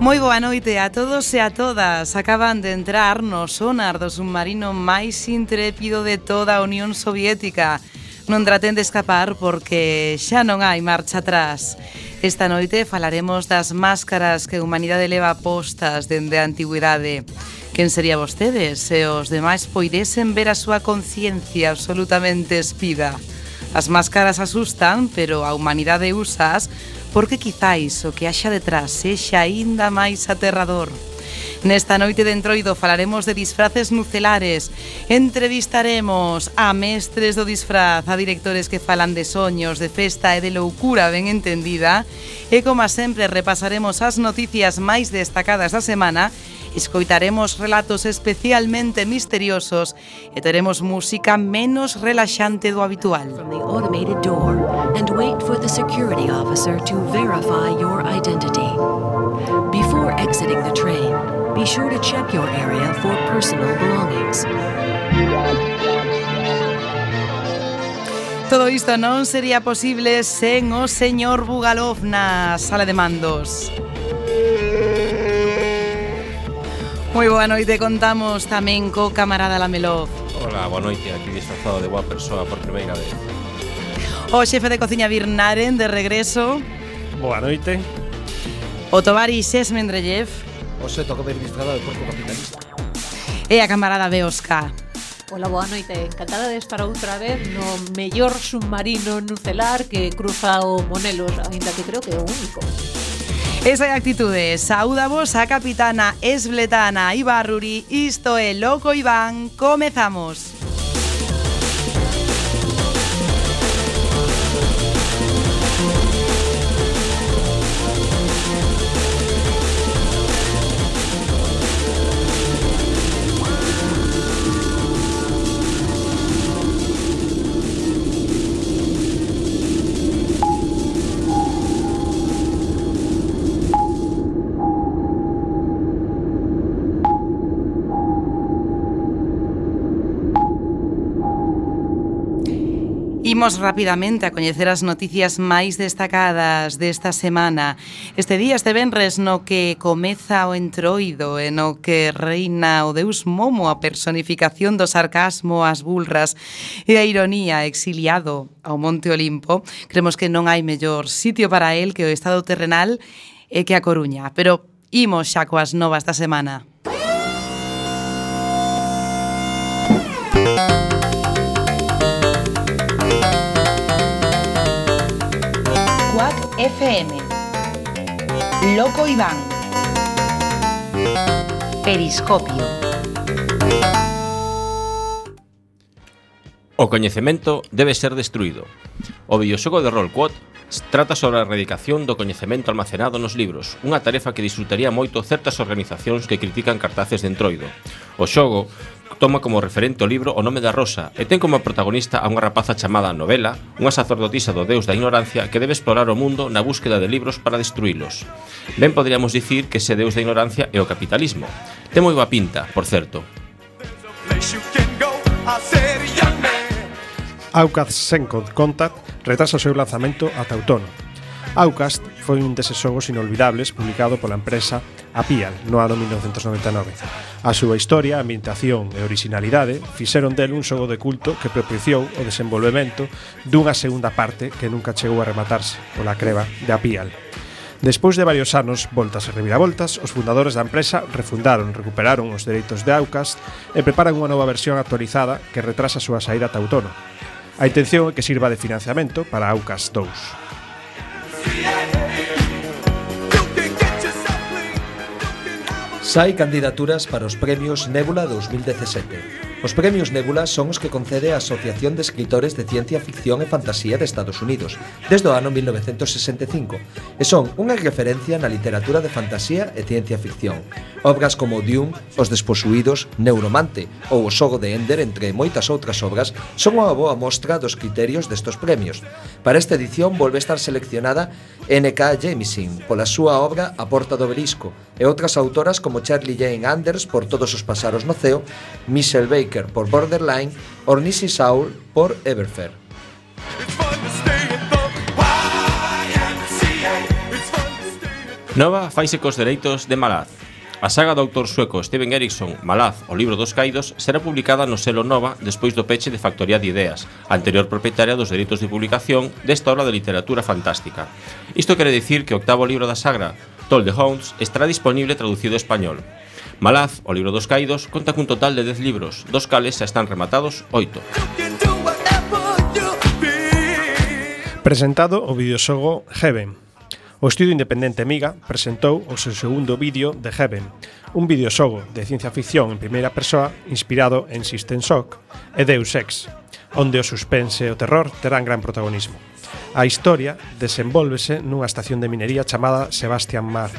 Moi boa noite a todos e a todas. Acaban de entrar no sonar do submarino máis intrépido de toda a Unión Soviética. Non traten de escapar porque xa non hai marcha atrás. Esta noite falaremos das máscaras que a humanidade leva postas dende a antigüidade. Quen sería vostedes se os demais poidesen ver a súa conciencia absolutamente espida? As máscaras asustan, pero a humanidade usas porque quizáis o que haxa detrás sexa aínda máis aterrador. Nesta noite de entroido falaremos de disfraces nucelares, entrevistaremos a mestres do disfraz, a directores que falan de soños, de festa e de loucura ben entendida, e como sempre repasaremos as noticias máis destacadas da semana Escoitaremos relatos especialmente misteriosos e teremos música menos relaxante do habitual. From the automated door and wait for the security officer to verify your identity. Before exiting the train, be sure to check your area for personal belongings. Todo isto non sería posible sen o señor Bugalov na sala de mandos. Moi boa noite, contamos tamén co camarada Lamelov. Hola, boa noite, aquí disfrazado de boa persoa por primeira vez. O xefe de cociña Birnaren, de regreso. Boa noite. O Tobari Xes Mendrellev. O seto ver disfrazado de porco capitalista. E a camarada Beosca. Ola, boa noite. Encantada de estar outra vez no mellor submarino nucelar que cruza o Monelos, aínda que creo que é o único. Esa é a actitude. Saúdavos a capitana esbletana Ibarruri. Isto é Loco Iván. Comezamos. Imos rapidamente a coñecer as noticias máis destacadas desta semana. Este día, este venres, no que comeza o entroido e no que reina o deus Momo a personificación do sarcasmo as bulras e a ironía exiliado ao Monte Olimpo, cremos que non hai mellor sitio para el que o estado terrenal e que a Coruña. Pero imos xa coas novas da semana. FM. Loco Iván. Periscopio. O coñecemento debe ser destruído. O videoxogo de Roll Quad Trata sobre a erradicación do coñecemento almacenado nos libros, unha tarefa que disfrutaría moito certas organizacións que critican cartaces de entroido. O xogo toma como referente o libro O nome da rosa e ten como protagonista a unha rapaza chamada Novela, unha sacerdotisa do deus da ignorancia que debe explorar o mundo na búsqueda de libros para destruílos. Ben poderíamos dicir que ese deus da ignorancia é o capitalismo. Ten moi boa pinta, por certo. place you can go. I said. Outcast sen Contact retrasa o seu lanzamento ata outono. Outcast foi un deses xogos inolvidables publicado pola empresa Apial no ano 1999. A súa historia, ambientación e originalidade fixeron del un xogo de culto que propiciou o desenvolvemento dunha segunda parte que nunca chegou a rematarse pola creva de Apial. Despois de varios anos, voltas e reviravoltas, os fundadores da empresa refundaron, recuperaron os dereitos de Outcast e preparan unha nova versión actualizada que retrasa a súa saída ata outono. A intención é que sirva de financiamento para AUCAS 2. Sai candidaturas para os premios Nébula 2017. Os premios Nebula son os que concede a Asociación de Escritores de Ciencia Ficción e Fantasía de Estados Unidos desde o ano 1965 e son unha referencia na literatura de fantasía e ciencia ficción. Obras como Dune, Os Desposuídos, Neuromante ou O Sogo de Ender, entre moitas outras obras, son unha boa mostra dos criterios destos premios. Para esta edición volve a estar seleccionada N.K. Jemisin pola súa obra A Porta do Obelisco e outras autoras como Charlie Jane Anders por Todos os Pasaros no Ceo, Michelle Baker Por Borderline Ornisi Saul por Everfair. Nova faise cos dereitos de Malaz. A saga do autor sueco Steven Erikson, Malaz, o libro dos caídos, será publicada no selo Nova despois do peche de Factoría de Ideas, anterior propietaria dos dereitos de publicación desta obra de literatura fantástica. Isto quere dicir que o octavo libro da saga, Toll the Hounds, estará disponible traducido ao español. Malaz, o libro dos caídos, conta cun total de 10 libros, dos cales xa están rematados 8. Presentado o videoxogo Heaven. O estudio independente Miga presentou o seu segundo vídeo de Heaven, un videoxogo de ciencia ficción en primeira persoa inspirado en System Shock e Deus Ex, onde o suspense e o terror terán gran protagonismo. A historia desenvólvese nunha estación de minería chamada Sebastian Mar,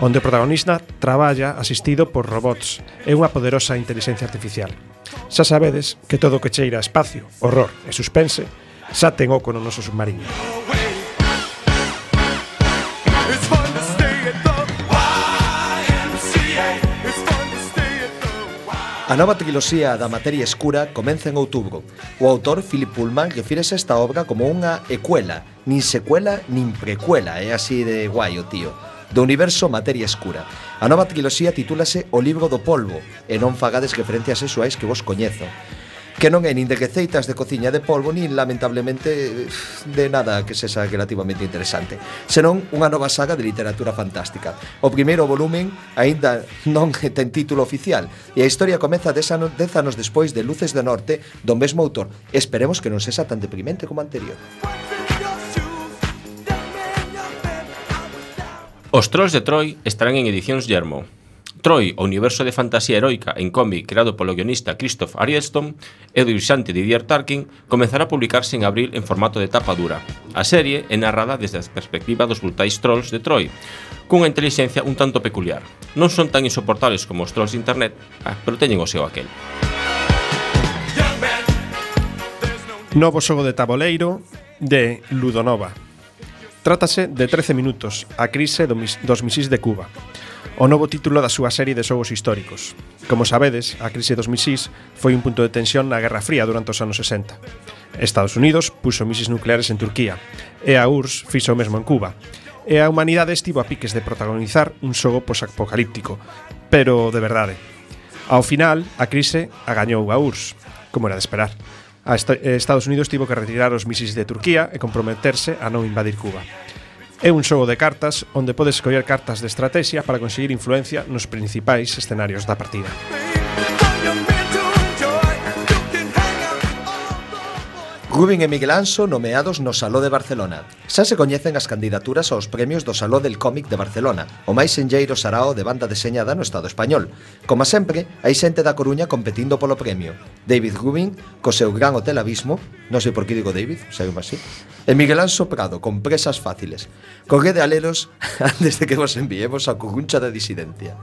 onde o protagonista traballa asistido por robots e unha poderosa inteligencia artificial. Xa sabedes que todo o que cheira a espacio, horror e suspense xa ten oco no noso submarino. A nova triloxía da materia escura comeza en outubro. O autor Philip Pullman refírese esta obra como unha ecuela, nin secuela nin precuela, é así de guai o tío do universo materia escura. A nova triloxía titúlase O libro do polvo e non fagades referencias sexuais que vos coñezo que non é nin de receitas de cociña de polvo nin lamentablemente de nada que sexa relativamente interesante, senón unha nova saga de literatura fantástica. O primeiro volumen aínda non ten título oficial e a historia comeza dez anos, dez anos despois de Luces do Norte do mesmo autor. Esperemos que non sexa tan deprimente como anterior. Os Trolls de Troy estarán en edicións Yermo. Troy, o universo de fantasía heroica en cómic creado polo guionista Christoph Arielston e do dibuixante Didier Tarkin, comenzará a publicarse en abril en formato de tapa dura. A serie é narrada desde a perspectiva dos brutais trolls de Troy, cunha inteligencia un tanto peculiar. Non son tan insoportables como os trolls de internet, ah, pero teñen o seu aquel. Novo xogo de taboleiro de Ludonova. Trátase de 13 minutos, a crise do mis, dos misís de Cuba, o novo título da súa serie de xogos históricos. Como sabedes, a crise dos misís foi un punto de tensión na Guerra Fría durante os anos 60. Estados Unidos puxo misís nucleares en Turquía, e a URSS fixo o mesmo en Cuba, e a humanidade estivo a piques de protagonizar un xogo posapocalíptico, pero de verdade. Ao final, a crise agañou a URSS, como era de esperar a eh, Estados Unidos tivo que retirar os misis de Turquía e comprometerse a non invadir Cuba. É un xogo de cartas onde podes escoller cartas de estrategia para conseguir influencia nos principais escenarios da partida. Rubin e Miguel Anso nomeados no Saló de Barcelona. Xa se coñecen as candidaturas aos premios do Saló del Cómic de Barcelona, o máis enlleiro sarao de banda deseñada no Estado español. Como sempre, hai xente da Coruña competindo polo premio. David Rubin, co seu gran hotel abismo, non sei por que digo David, sei así, e Miguel Anso Prado, con presas fáciles. Correde alelos antes de que vos enviemos a Coruncha da Disidencia.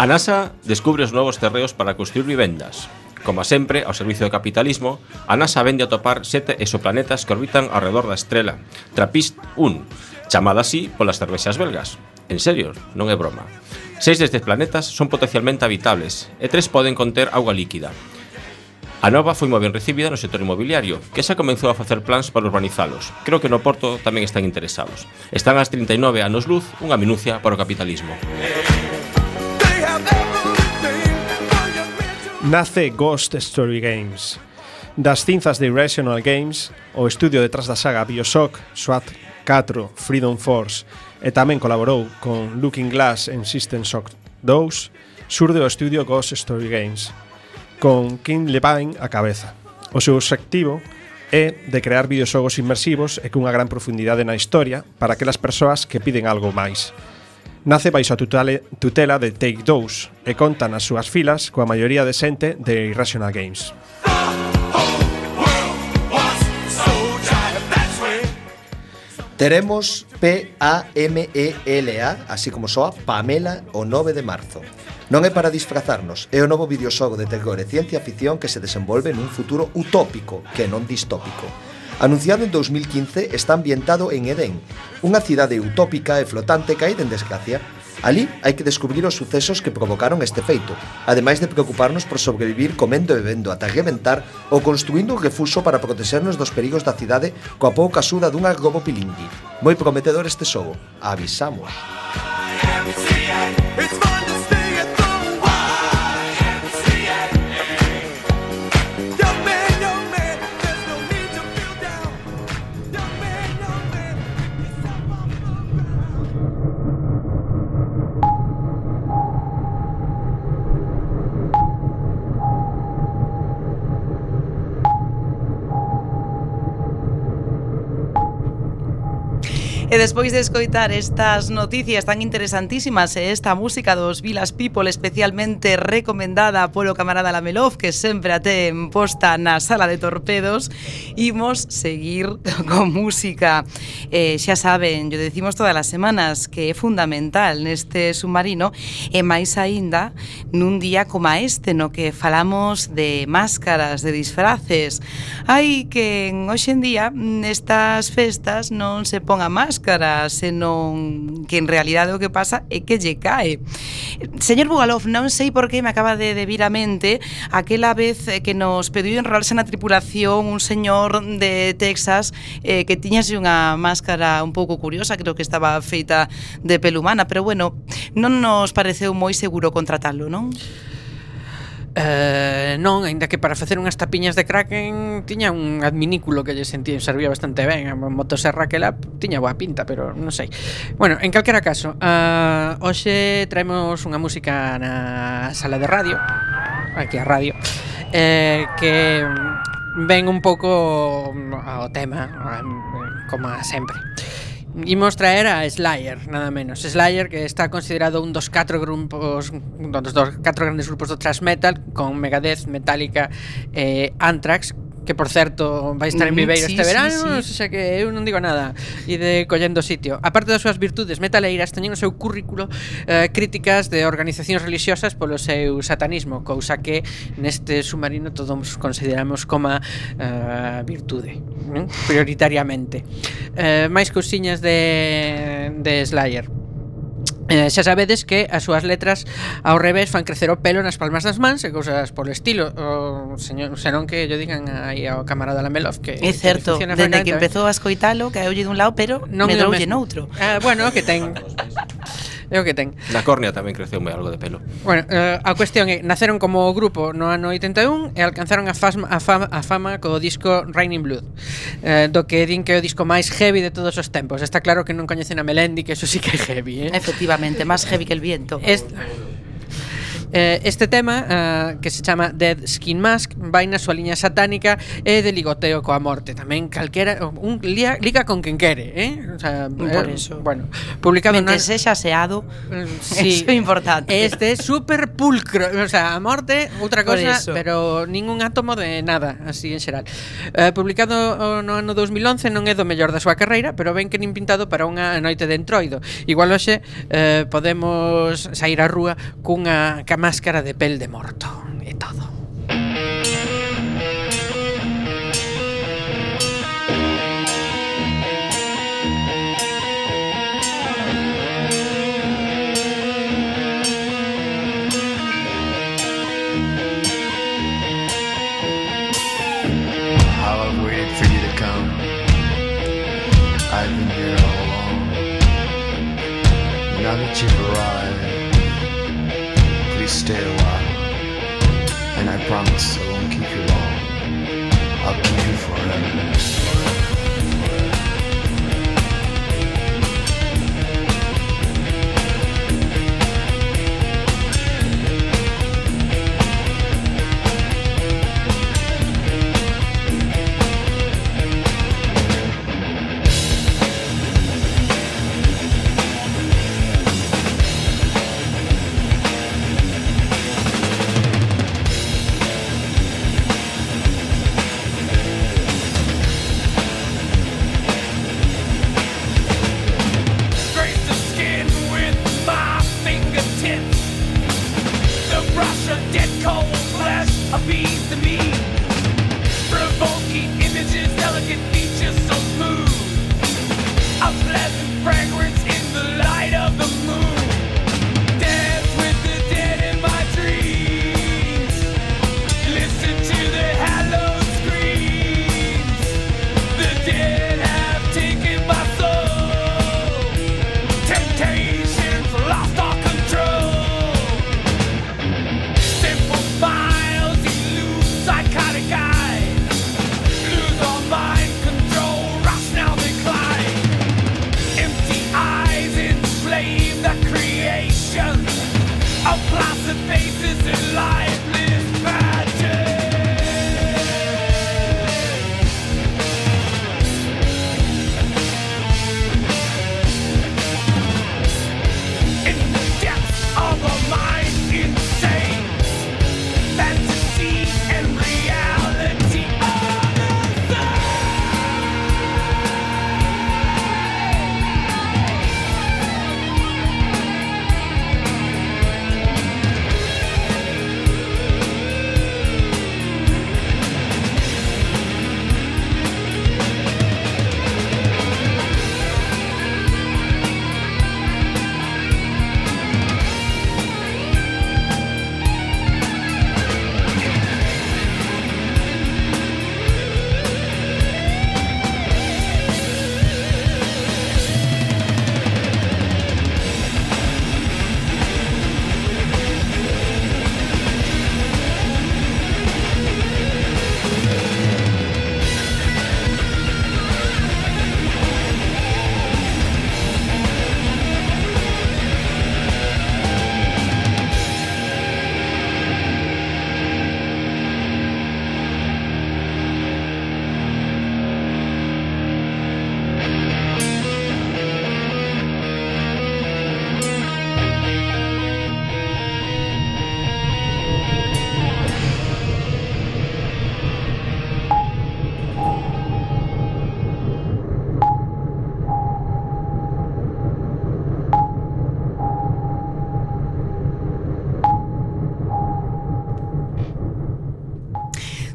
A NASA descubre os novos terreos para construir vivendas. Como sempre, ao servicio do capitalismo, a NASA vende a topar sete exoplanetas que orbitan ao redor da estrela Trappist 1, chamada así polas cervexas belgas. En serio, non é broma. Seis destes planetas son potencialmente habitables e tres poden conter auga líquida. A nova foi moi ben recibida no sector inmobiliario, que xa comenzou a facer plans para urbanizalos. Creo que no Porto tamén están interesados. Están ás 39 anos luz, unha minucia para o capitalismo. nace Ghost Story Games. Das cinzas de Irrational Games, o estudio detrás da saga Bioshock, SWAT 4, Freedom Force e tamén colaborou con Looking Glass en System Shock 2, surde o estudio Ghost Story Games, con Kim Levine a cabeza. O seu obxectivo é de crear videoxogos inmersivos e cunha gran profundidade na historia para aquelas persoas que piden algo máis nace baixo a tutela de Take Dose e conta nas súas filas coa maioría de xente de Irrational Games. Teremos P-A-M-E-L-A, así como soa Pamela o 9 de marzo. Non é para disfrazarnos, é o novo videoxogo de terror e ciencia ficción que se desenvolve nun futuro utópico, que non distópico Anunciado en 2015, está ambientado en Edén, unha cidade utópica e flotante caída en desgracia. Alí hai que descubrir os sucesos que provocaron este feito, ademais de preocuparnos por sobrevivir comendo e bebendo ata reventar ou construindo un refuso para protexernos dos perigos da cidade coa pouca suda dunha globo pilingui. Moi prometedor este xogo, avisamos. E despois de escoitar estas noticias tan interesantísimas e esta música dos Vilas People especialmente recomendada polo camarada Lamelov que sempre a ten posta na sala de torpedos, imos seguir con música. Eh, xa saben, yo decimos todas as semanas que é fundamental neste submarino e máis aínda nun día como este no que falamos de máscaras, de disfraces. Hai que hoxe en día nestas festas non se ponga máscara máscara, senón que en realidade o que pasa é que lle cae. Señor Bugalov, non sei por que me acaba de, de vir a mente aquela vez eh, que nos pediu enrolarse na tripulación un señor de Texas eh, que tiñase unha máscara un pouco curiosa, creo que estaba feita de pelo humana, pero bueno, non nos pareceu moi seguro contratalo, non? Eh, non, aínda que para facer unhas tapiñas de Kraken tiña un adminículo que lle sentía servía bastante ben, a motoserra que la tiña boa pinta, pero non sei. Bueno, en calquera caso, uh, hoxe traemos unha música na sala de radio, aquí a radio, eh, que ven un pouco ao tema, eh, como sempre. Imos traer a Slayer, nada menos. Slayer que está considerado un dos catro grupos un dos, dos catro grandes grupos do thrash metal con Megadeth, Metallica e eh, Anthrax que por certo vai estar en Viveiro sí, este verano, sí, sí. xa que eu non digo nada, e de collendo sitio. A parte das súas virtudes metaleiras, teñen o seu currículo eh, críticas de organizacións religiosas polo seu satanismo, cousa que neste submarino todos consideramos como eh, virtude, non? prioritariamente. Eh, máis cousiñas de, de Slayer. Eh, xa sabedes que as súas letras ao revés fan crecer o pelo nas palmas das mans e cousas polo estilo o señor, senón que yo digan aí ao camarada Lamelov que É certo, que dende que empezou a escoitalo caeulle dun lado, pero non me doulle noutro. Ah, bueno, que ten É o que ten. Na córnea tamén creceume algo de pelo. Bueno, eh, a cuestión é, naceron como grupo no ano 81 e alcanzaron a, fasma, a, fama, a fama co disco Raining Blood, eh, do que din que é o disco máis heavy de todos os tempos. Está claro que non coñecen a Melendi, que eso sí que é heavy, eh? Efectivamente Exactamente, más heavy que el viento. Eh, este tema, eh, que se chama Dead Skin Mask, vai na súa liña satánica e de ligoteo coa morte. Tamén calquera un lia, liga con quen quere, eh? O sea, Por eh, eso. Bueno, publicado Mente na... sexa seado, mm, sí. é importante. Este é super pulcro, o sea, a morte, outra cosa, pero ningún átomo de nada, así en xeral. Eh, publicado no ano 2011 non é do mellor da súa carreira, pero ben que nin pintado para unha noite de entroido. Igual hoxe eh, podemos sair á rúa cunha camiseta máscara de pel de morto e todo.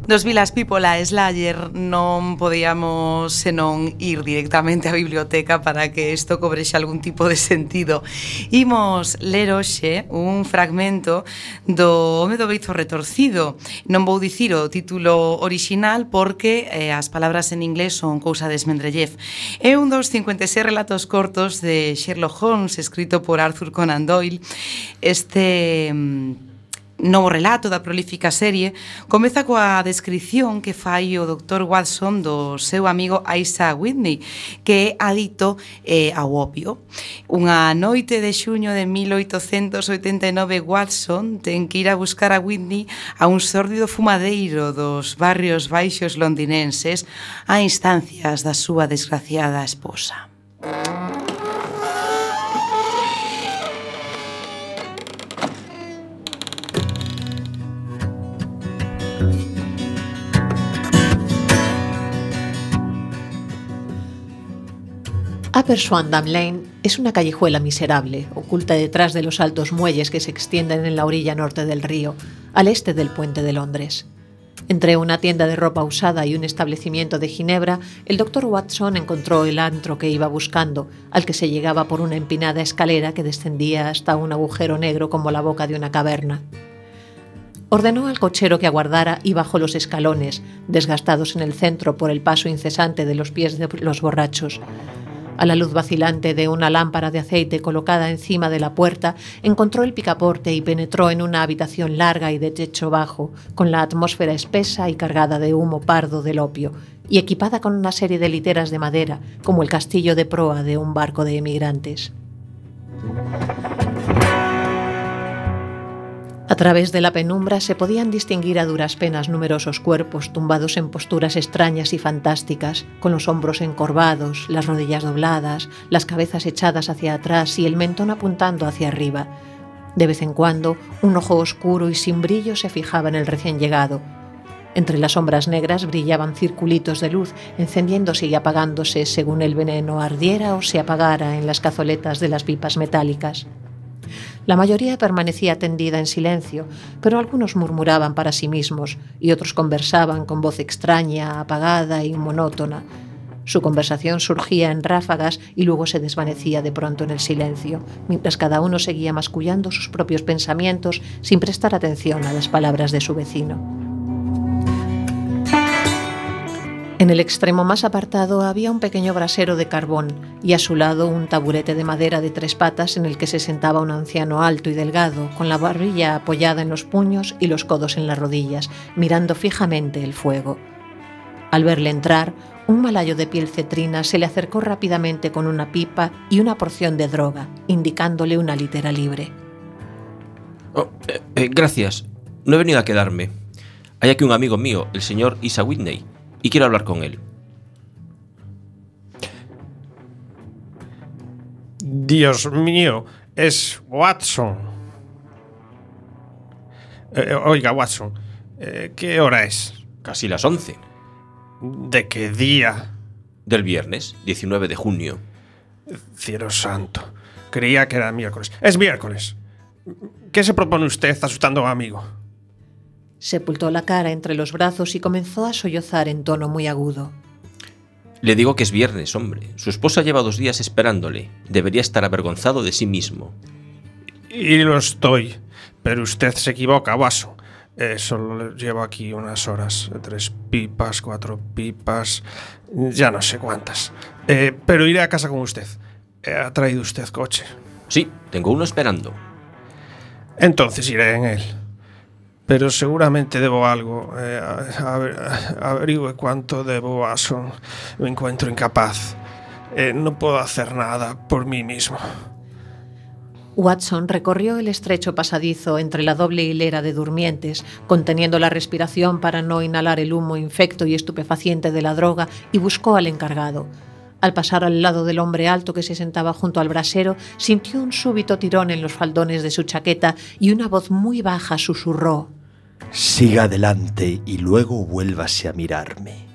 Nos Vilas People a Slayer non podíamos senón ir directamente á biblioteca para que isto cobrexe algún tipo de sentido. Imos ler hoxe un fragmento do Home do Beizo Retorcido. Non vou dicir o título orixinal porque eh, as palabras en inglés son cousa de Smendrellev. É un dos 56 relatos cortos de Sherlock Holmes escrito por Arthur Conan Doyle. Este... Mm, novo relato da prolífica serie comeza coa descripción que fai o Dr. Watson do seu amigo Isaac Whitney, que é adicto eh, ao opio. Unha noite de xuño de 1889, Watson ten que ir a buscar a Whitney a un sórdido fumadeiro dos barrios baixos londinenses a instancias da súa desgraciada esposa. Upper Swandam Lane es una callejuela miserable, oculta detrás de los altos muelles que se extienden en la orilla norte del río, al este del puente de Londres. Entre una tienda de ropa usada y un establecimiento de Ginebra, el doctor Watson encontró el antro que iba buscando, al que se llegaba por una empinada escalera que descendía hasta un agujero negro como la boca de una caverna. Ordenó al cochero que aguardara y bajó los escalones, desgastados en el centro por el paso incesante de los pies de los borrachos. A la luz vacilante de una lámpara de aceite colocada encima de la puerta, encontró el picaporte y penetró en una habitación larga y de techo bajo, con la atmósfera espesa y cargada de humo pardo del opio, y equipada con una serie de literas de madera, como el castillo de proa de un barco de emigrantes. A través de la penumbra se podían distinguir a duras penas numerosos cuerpos tumbados en posturas extrañas y fantásticas, con los hombros encorvados, las rodillas dobladas, las cabezas echadas hacia atrás y el mentón apuntando hacia arriba. De vez en cuando, un ojo oscuro y sin brillo se fijaba en el recién llegado. Entre las sombras negras brillaban circulitos de luz, encendiéndose y apagándose según el veneno ardiera o se apagara en las cazoletas de las pipas metálicas. La mayoría permanecía tendida en silencio, pero algunos murmuraban para sí mismos y otros conversaban con voz extraña, apagada y monótona. Su conversación surgía en ráfagas y luego se desvanecía de pronto en el silencio, mientras cada uno seguía mascullando sus propios pensamientos sin prestar atención a las palabras de su vecino. En el extremo más apartado había un pequeño brasero de carbón y a su lado un taburete de madera de tres patas en el que se sentaba un anciano alto y delgado, con la barbilla apoyada en los puños y los codos en las rodillas, mirando fijamente el fuego. Al verle entrar, un malayo de piel cetrina se le acercó rápidamente con una pipa y una porción de droga, indicándole una litera libre. Oh, eh, eh, gracias. No he venido a quedarme. Hay aquí un amigo mío, el señor Isa Whitney, y quiero hablar con él. Dios mío, es Watson. Eh, oiga, Watson, eh, ¿qué hora es? Casi las 11 ¿De qué día? del viernes, 19 de junio. Cielo santo. Creía que era miércoles. Es miércoles. ¿Qué se propone usted asustando a un amigo? Sepultó la cara entre los brazos y comenzó a sollozar en tono muy agudo. Le digo que es viernes, hombre. Su esposa lleva dos días esperándole. Debería estar avergonzado de sí mismo. Y lo estoy. Pero usted se equivoca, Watson. Eh, solo llevo aquí unas horas. Tres pipas, cuatro pipas. Ya no sé cuántas. Eh, pero iré a casa con usted. Eh, ¿Ha traído usted coche? Sí, tengo uno esperando. Entonces iré en él. Pero seguramente debo algo. Eh, averigüe cuánto debo a Watson. Me encuentro incapaz. Eh, no puedo hacer nada por mí mismo. Watson recorrió el estrecho pasadizo entre la doble hilera de durmientes, conteniendo la respiración para no inhalar el humo infecto y estupefaciente de la droga, y buscó al encargado. Al pasar al lado del hombre alto que se sentaba junto al brasero, sintió un súbito tirón en los faldones de su chaqueta y una voz muy baja susurró. Siga adelante y luego vuélvase a mirarme.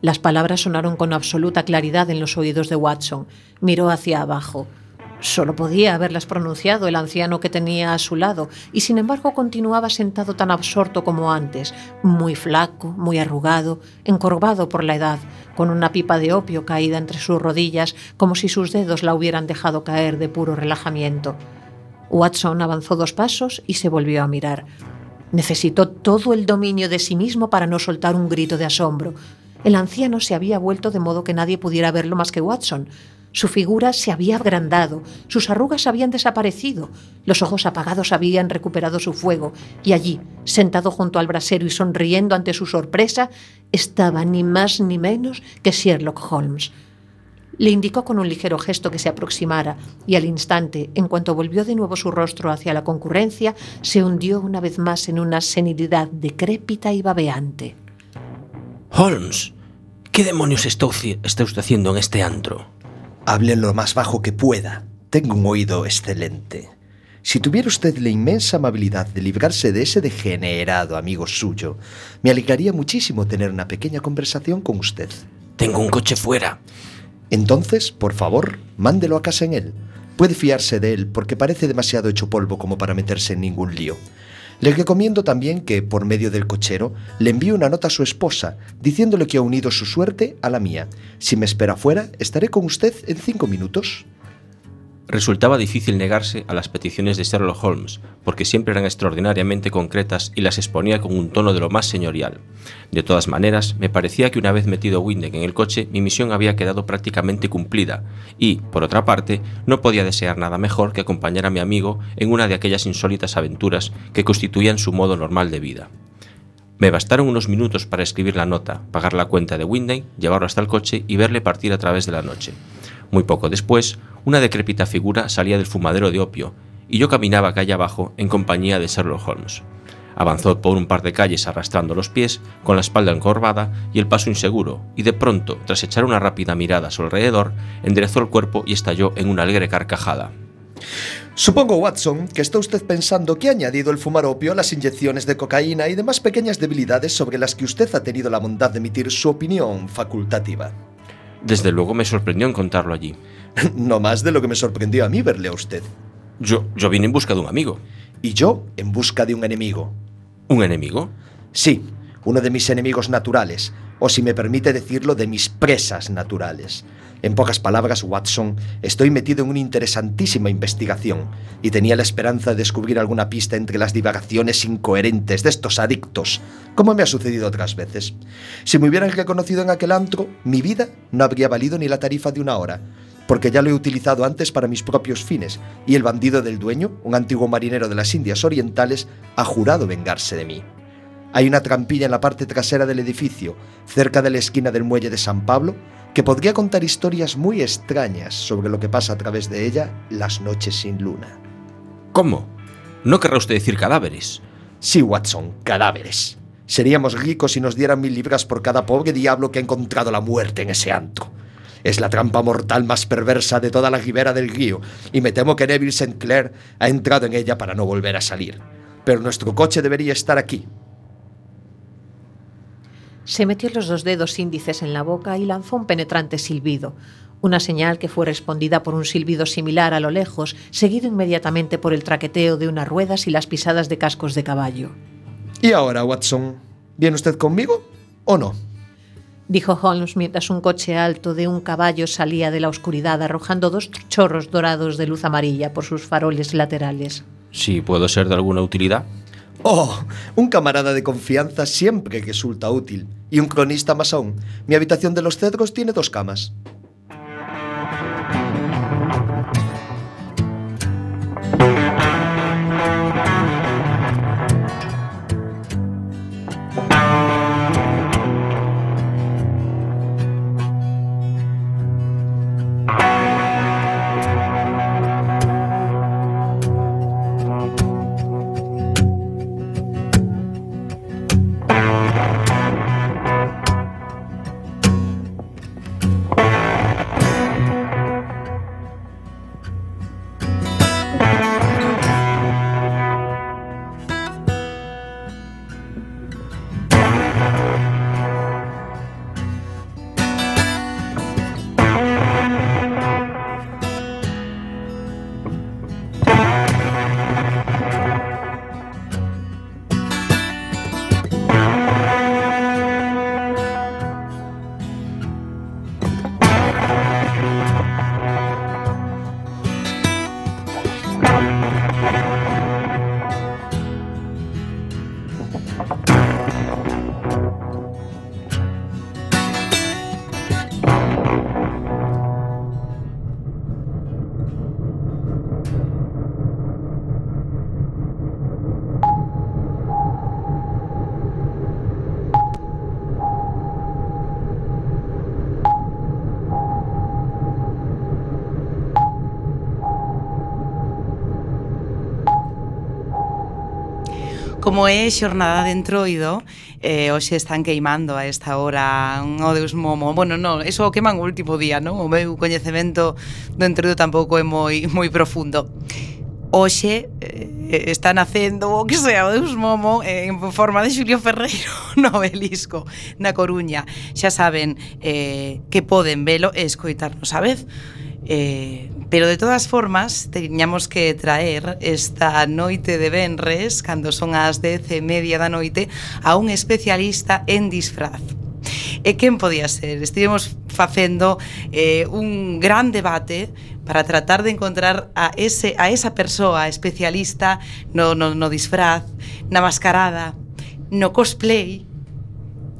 Las palabras sonaron con absoluta claridad en los oídos de Watson. Miró hacia abajo. Solo podía haberlas pronunciado el anciano que tenía a su lado, y sin embargo continuaba sentado tan absorto como antes, muy flaco, muy arrugado, encorvado por la edad, con una pipa de opio caída entre sus rodillas, como si sus dedos la hubieran dejado caer de puro relajamiento. Watson avanzó dos pasos y se volvió a mirar. Necesitó todo el dominio de sí mismo para no soltar un grito de asombro. El anciano se había vuelto de modo que nadie pudiera verlo más que Watson. Su figura se había agrandado, sus arrugas habían desaparecido, los ojos apagados habían recuperado su fuego, y allí, sentado junto al brasero y sonriendo ante su sorpresa, estaba ni más ni menos que Sherlock Holmes. Le indicó con un ligero gesto que se aproximara, y al instante, en cuanto volvió de nuevo su rostro hacia la concurrencia, se hundió una vez más en una senilidad decrépita y babeante. Holmes, ¿qué demonios está, está usted haciendo en este antro? Hable lo más bajo que pueda. Tengo un oído excelente. Si tuviera usted la inmensa amabilidad de librarse de ese degenerado amigo suyo, me alegraría muchísimo tener una pequeña conversación con usted. Tengo un coche fuera. Entonces, por favor, mándelo a casa en él. Puede fiarse de él porque parece demasiado hecho polvo como para meterse en ningún lío. Le recomiendo también que, por medio del cochero, le envíe una nota a su esposa, diciéndole que ha unido su suerte a la mía. Si me espera fuera, estaré con usted en cinco minutos. Resultaba difícil negarse a las peticiones de Sherlock Holmes, porque siempre eran extraordinariamente concretas y las exponía con un tono de lo más señorial. De todas maneras, me parecía que una vez metido Windeck en el coche, mi misión había quedado prácticamente cumplida, y, por otra parte, no podía desear nada mejor que acompañar a mi amigo en una de aquellas insólitas aventuras que constituían su modo normal de vida. Me bastaron unos minutos para escribir la nota, pagar la cuenta de Winday, llevarlo hasta el coche y verle partir a través de la noche. Muy poco después, una decrépita figura salía del fumadero de opio, y yo caminaba calle abajo en compañía de Sherlock Holmes. Avanzó por un par de calles arrastrando los pies, con la espalda encorvada y el paso inseguro, y de pronto, tras echar una rápida mirada a su alrededor, enderezó el cuerpo y estalló en una alegre carcajada. Supongo, Watson, que está usted pensando que ha añadido el fumar opio a las inyecciones de cocaína y demás pequeñas debilidades sobre las que usted ha tenido la bondad de emitir su opinión facultativa. Desde luego me sorprendió encontrarlo allí. No más de lo que me sorprendió a mí verle a usted. Yo, yo vine en busca dun amigo. Y yo en busca de un enemigo. Un enemigo? Sí, uno de mis enemigos naturales, o si me permite decirlo, de mis presas naturales. En pocas palabras, Watson, estoy metido en una interesantísima investigación y tenía la esperanza de descubrir alguna pista entre las divagaciones incoherentes de estos adictos, como me ha sucedido otras veces. Si me hubieran reconocido en aquel antro, mi vida no habría valido ni la tarifa de una hora, porque ya lo he utilizado antes para mis propios fines, y el bandido del dueño, un antiguo marinero de las Indias Orientales, ha jurado vengarse de mí. Hay una trampilla en la parte trasera del edificio, cerca de la esquina del muelle de San Pablo, que podría contar historias muy extrañas sobre lo que pasa a través de ella las noches sin luna. ¿Cómo? ¿No querrá usted decir cadáveres? Sí, Watson, cadáveres. Seríamos ricos si nos dieran mil libras por cada pobre diablo que ha encontrado la muerte en ese antro. Es la trampa mortal más perversa de toda la ribera del río, y me temo que Neville St. Clair ha entrado en ella para no volver a salir. Pero nuestro coche debería estar aquí, Se metió los dos dedos índices en la boca y lanzó un penetrante silbido, una señal que fue respondida por un silbido similar a lo lejos, seguido inmediatamente por el traqueteo de unas ruedas y las pisadas de cascos de caballo. ¿Y ahora, Watson? ¿Viene usted conmigo o no? Dijo Holmes mientras un coche alto de un caballo salía de la oscuridad arrojando dos chorros dorados de luz amarilla por sus faroles laterales. Si puedo ser de alguna utilidad. Oh, un camarada de confianza siempre resulta útil. Y un cronista más aún. Mi habitación de los cedros tiene dos camas. Como é xornada de entroido, eh, hoxe están queimando a esta hora un Odeus Momo. Bueno, non, eso o queman o último día, non? O meu coñecemento do entroido tampouco é moi moi profundo. Hoxe eh, está nacendo o que sea o Deus Momo eh, en forma de Xulio Ferreiro no Belisco, na Coruña. Xa saben eh, que poden velo e escoitarnos a vez. Eh, pero de todas formas, teñamos que traer esta noite de Benres, cando son as dez e media da noite, a un especialista en disfraz. E quen podía ser? Estivemos facendo eh, un gran debate para tratar de encontrar a, ese, a esa persoa especialista no, no, no disfraz, na mascarada, no cosplay,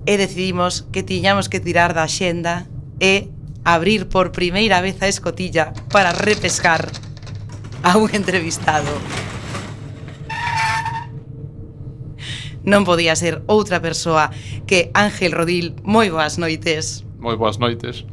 e decidimos que tiñamos que tirar da xenda e abrir por primeira vez a escotilla para repescar a un entrevistado. Non podía ser outra persoa que Ángel Rodil. Moi boas noites. Moi boas noites.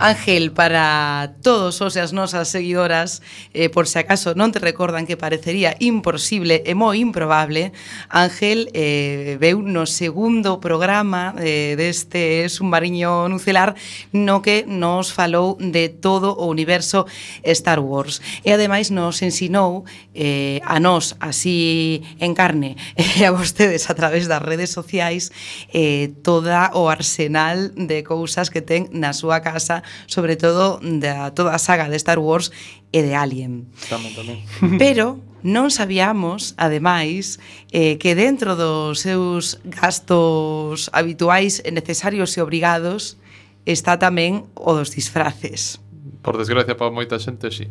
Ángel, para todos os e as nosas seguidoras, eh, por se acaso non te recordan que parecería imposible e moi improbable, Ángel eh, veu no segundo programa eh, deste submarino nucelar no que nos falou de todo o universo Star Wars. E ademais nos ensinou eh, a nós así en carne e a vostedes a través das redes sociais eh, toda o arsenal de cousas que ten na súa casa sobre todo da toda a saga de Star Wars e de Alien. Tamén, tamén. Pero non sabíamos, ademais, eh, que dentro dos seus gastos habituais e necesarios e obrigados está tamén o dos disfraces. Por desgracia, para moita xente, sí.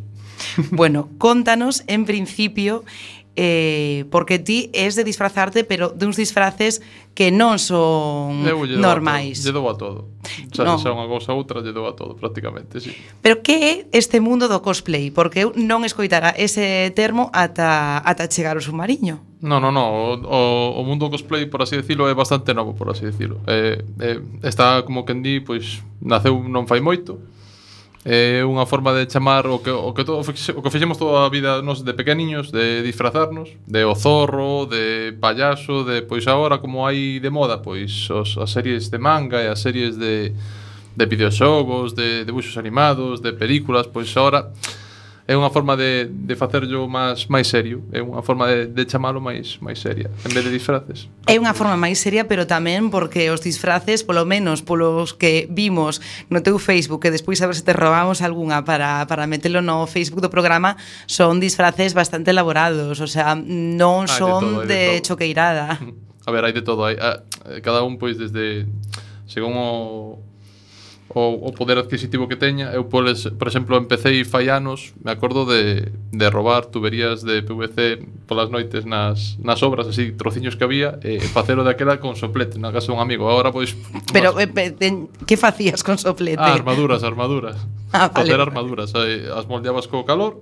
Bueno, contanos, en principio, eh, porque ti es de disfrazarte, pero duns disfraces que non son Eu lle normais. Lle dou a todo. Xa, no. xa unha cousa outra, lle dou a todo, prácticamente, sí. Pero que é este mundo do cosplay? Porque eu non escoitara ese termo ata, ata chegar ao submarino. No, no, no. O, o, o mundo cosplay, por así decirlo, é bastante novo, por así decirlo. Eh, eh, está, como que en di, pois, naceu non fai moito É unha forma de chamar o que o que todo o que fixemos toda a vida nos de pequeniños, de disfrazarnos, de o zorro, de payaso, de pois agora como hai de moda, pois os, as series de manga e as series de de videoxogos, de debuxos animados, de películas, pois agora é unha forma de, de facerlo máis máis serio, é unha forma de, de chamalo máis máis seria, en vez de disfraces. É unha forma máis seria, pero tamén porque os disfraces, polo menos polos que vimos no teu Facebook, que despois a ver se te robamos algunha para, para metelo no Facebook do programa, son disfraces bastante elaborados, o sea, non son ah, de, todo, de, de choqueirada. A ver, hai de todo, hai, a, cada un pois desde según o o, o poder adquisitivo que teña. Eu, poles, por exemplo, empecé fai anos, me acordo de, de robar tuberías de PVC polas noites nas, nas obras, así, trociños que había, e, e facelo daquela con soplete na casa dun amigo. Agora, pois... Pero, eh, ten, que facías con soplete? Ah, armaduras, armaduras. Ah, vale. Facer armaduras. As moldeabas co calor,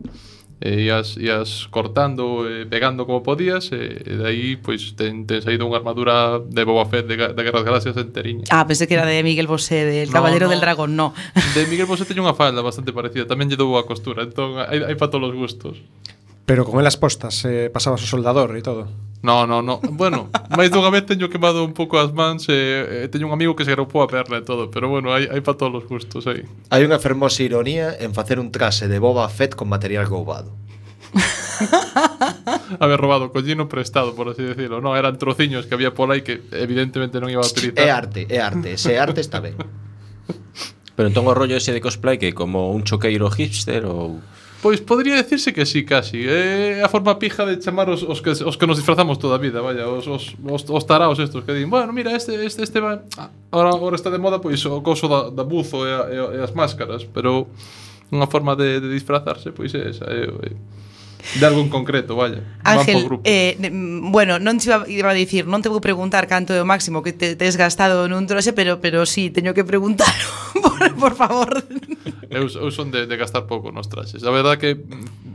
Eh, e ias, ias cortando e pegando como podías eh, e, e aí pois ten, ten saído unha armadura de Boba Fett de, de Guerras Galaxias enteriña. Ah, pensé que era de Miguel Bosé, del no, Caballero no. del Dragón, no. De Miguel Bosé teño unha falda bastante parecida, tamén lle dou a costura, entón hai, hai para todos os gustos. Pero con elas postas, eh, pasabas o soldador e todo. No, no, no. Bueno, máis dunha vez teño quemado un pouco as mans e, eh, teño un amigo que se agrupou a perna e todo, pero bueno, hai, hai para todos os gustos aí. Hai unha fermosa ironía en facer un trase de Boba Fett con material goubado. Haber robado collino prestado, por así decirlo. No, eran trociños que había por aí que evidentemente non iba a utilizar. É arte, é arte, se é arte está ben. pero entón o rollo ese de cosplay que como un choqueiro hipster ou Pois podría decirse que sí, casi. É eh, a forma pija de chamar os, os, que, os que nos disfrazamos toda a vida, vaya, os, os, os, os taraos estos que din, bueno, mira, este, este, este va... Ah, ahora, ahora está de moda, pois, o coso da, da buzo e, a, e, a, e as máscaras, pero unha forma de, de disfrazarse, pois é esa, é, é de algo en concreto, vaya. Ángel, eh, bueno, non te iba, iba a dicir, non te vou preguntar canto é o máximo que te tes gastado nun troxe, pero pero sí, teño que preguntar, por, por favor. Eu, eu son de, de gastar pouco nos traxes. A verdade que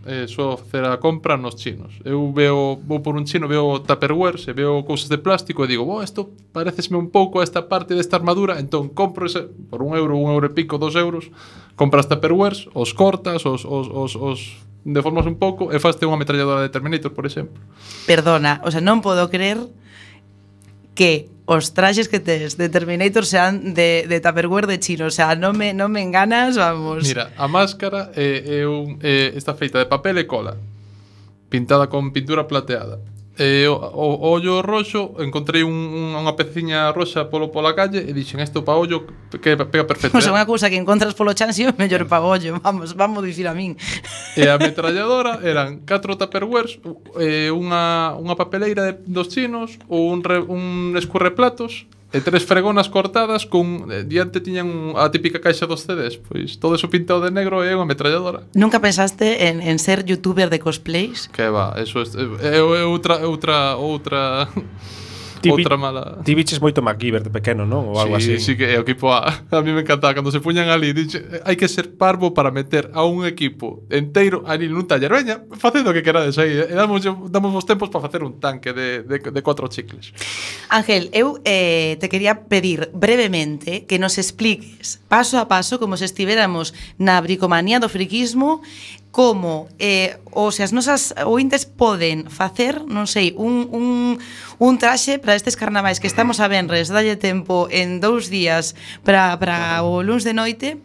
eh, só facer a compra nos chinos. Eu veo, vou por un chino, veo tupperware, se veo cousas de plástico e digo, bo, isto parecesme un pouco a esta parte desta armadura, entón compro ese, por un euro, un euro e pico, dos euros, compras tupperwares, os cortas, os, os, os, os deformas un pouco e faste unha metralladora de Terminator, por exemplo. Perdona, o sea, non podo creer que os traxes que tes de Terminator sean de, de Tupperware de chino, o sea, non me, non me enganas, vamos. Mira, a máscara é, é un, é, está feita de papel e cola, pintada con pintura plateada. E o, o ollo roxo encontrei un, unha peciña roxa polo pola calle e dixen isto pa ollo que pega perfecto. O sea, eh". unha cousa que encontras polo chan si é mellor pa ollo, vamos, vamos dicir a min. E a metralladora eran catro tupperwares, e unha, unha papeleira de, dos chinos ou un, re, un escurreplatos e tres fregonas cortadas con eh, diante tiñan a típica caixa dos CDs, pois todo eso pintado de negro e unha metralladora. Nunca pensaste en, en ser youtuber de cosplays? Que va, eso é, é, eh, é outra outra outra Ti, outra mala... Ti viches moito MacGyver de pequeno, non? Ou algo sí, así. Sí, que é o equipo A. A mí me encantaba cando se puñan ali, dixe, hai que ser parvo para meter a un equipo enteiro ali nun taller. Veña, facendo o que querades aí. Eh, e damos, damos vos tempos para facer un tanque de, de, de cuatro chicles. Ángel, eu eh, te quería pedir brevemente que nos expliques paso a paso como se estivéramos na bricomanía do friquismo como eh, ou se as nosas ointes poden facer, non sei, un, un, un traxe para estes carnavais que estamos a venres, dalle tempo en dous días para, para o luns de noite,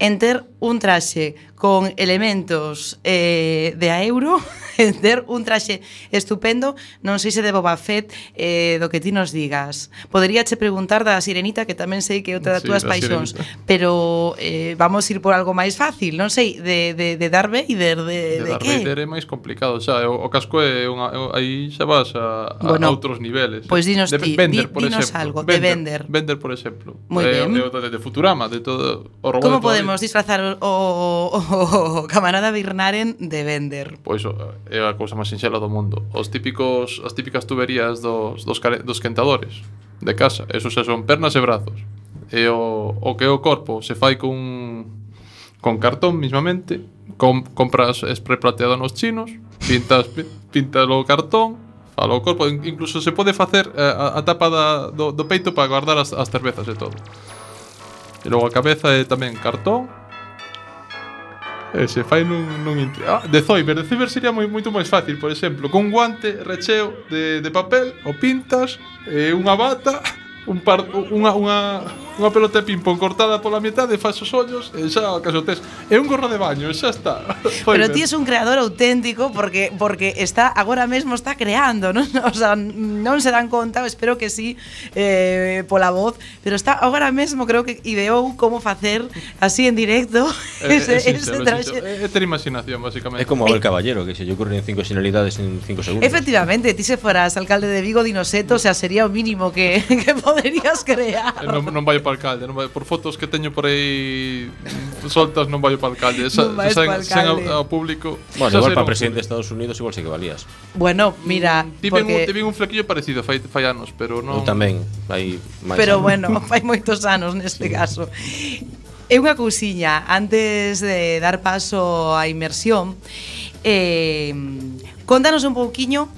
en ter un traxe con elementos eh, de a euro ter un traxe estupendo, non sei se de Boba Fett eh, do que ti nos digas. Podería che preguntar da Sirenita, que tamén sei que é outra das sí, túas da paixóns, sirenita. pero eh, vamos ir por algo máis fácil, non sei, de, de, de Darth Vader, de, de, de Darth que? Vader é máis complicado, xa, o, o casco é unha, aí xa vas a, a, bueno, a outros niveles. Pois pues dinos de, ti, Bender, di, por dinos exemplo. algo, Bender, de Bender. Bender, por exemplo. Moi ben. De, de, de Futurama, de todo o robot Como podemos disfrazar o, o, o, o camarada Birnaren de Bender? Pois pues, é a cousa máis sinxela do mundo. Os típicos, as típicas tuberías dos, dos, care, dos quentadores de casa, esos xa son pernas e brazos. E o, o que é o corpo se fai con, con cartón mismamente, com, compras spray plateado nos chinos, pintas, pintas o cartón, falo o corpo, incluso se pode facer eh, a, a tapa da, do, do peito para guardar as, as cervezas e todo. E logo a cabeza é tamén cartón, eh, se fai nun, nun intre... ah, de zoiber, de zoiber sería moi, moito máis fácil, por exemplo, con guante recheo de, de papel, o pintas, eh, unha bata un par, unha, unha, unha pelota de ping-pong cortada pola metade, faz os ollos e xa caso tes. É un gorro de baño, xa está. Pero ti és un creador auténtico porque porque está agora mesmo está creando, non? O sea, non se dan conta, espero que sí eh, pola voz, pero está agora mesmo creo que ideou como facer así en directo É, ese, eh, ese traxe. É, é ter imaginación, basicamente. É como el eh. caballero, que se lle ocurren cinco sinalidades en cinco segundos. Efectivamente, ti se foras alcalde de Vigo, Dinoseto, o sea, sería o mínimo que, que poderías crear. Eh, non, non vai para alcalde, non vai, por fotos que teño por aí soltas non vai para alcalde. Esa, non sen, alcalde. sen ao, ao público. Bueno, igual para presidente de Estados Unidos igual sí que valías. Bueno, mira, mm, tive porque... un, tive un flequillo parecido fai, fai anos, pero non. Eu tamén, hai máis. Pero anos. bueno, fai moitos anos neste sí. caso. É unha cousiña, antes de dar paso á inmersión, eh, contanos un pouquiño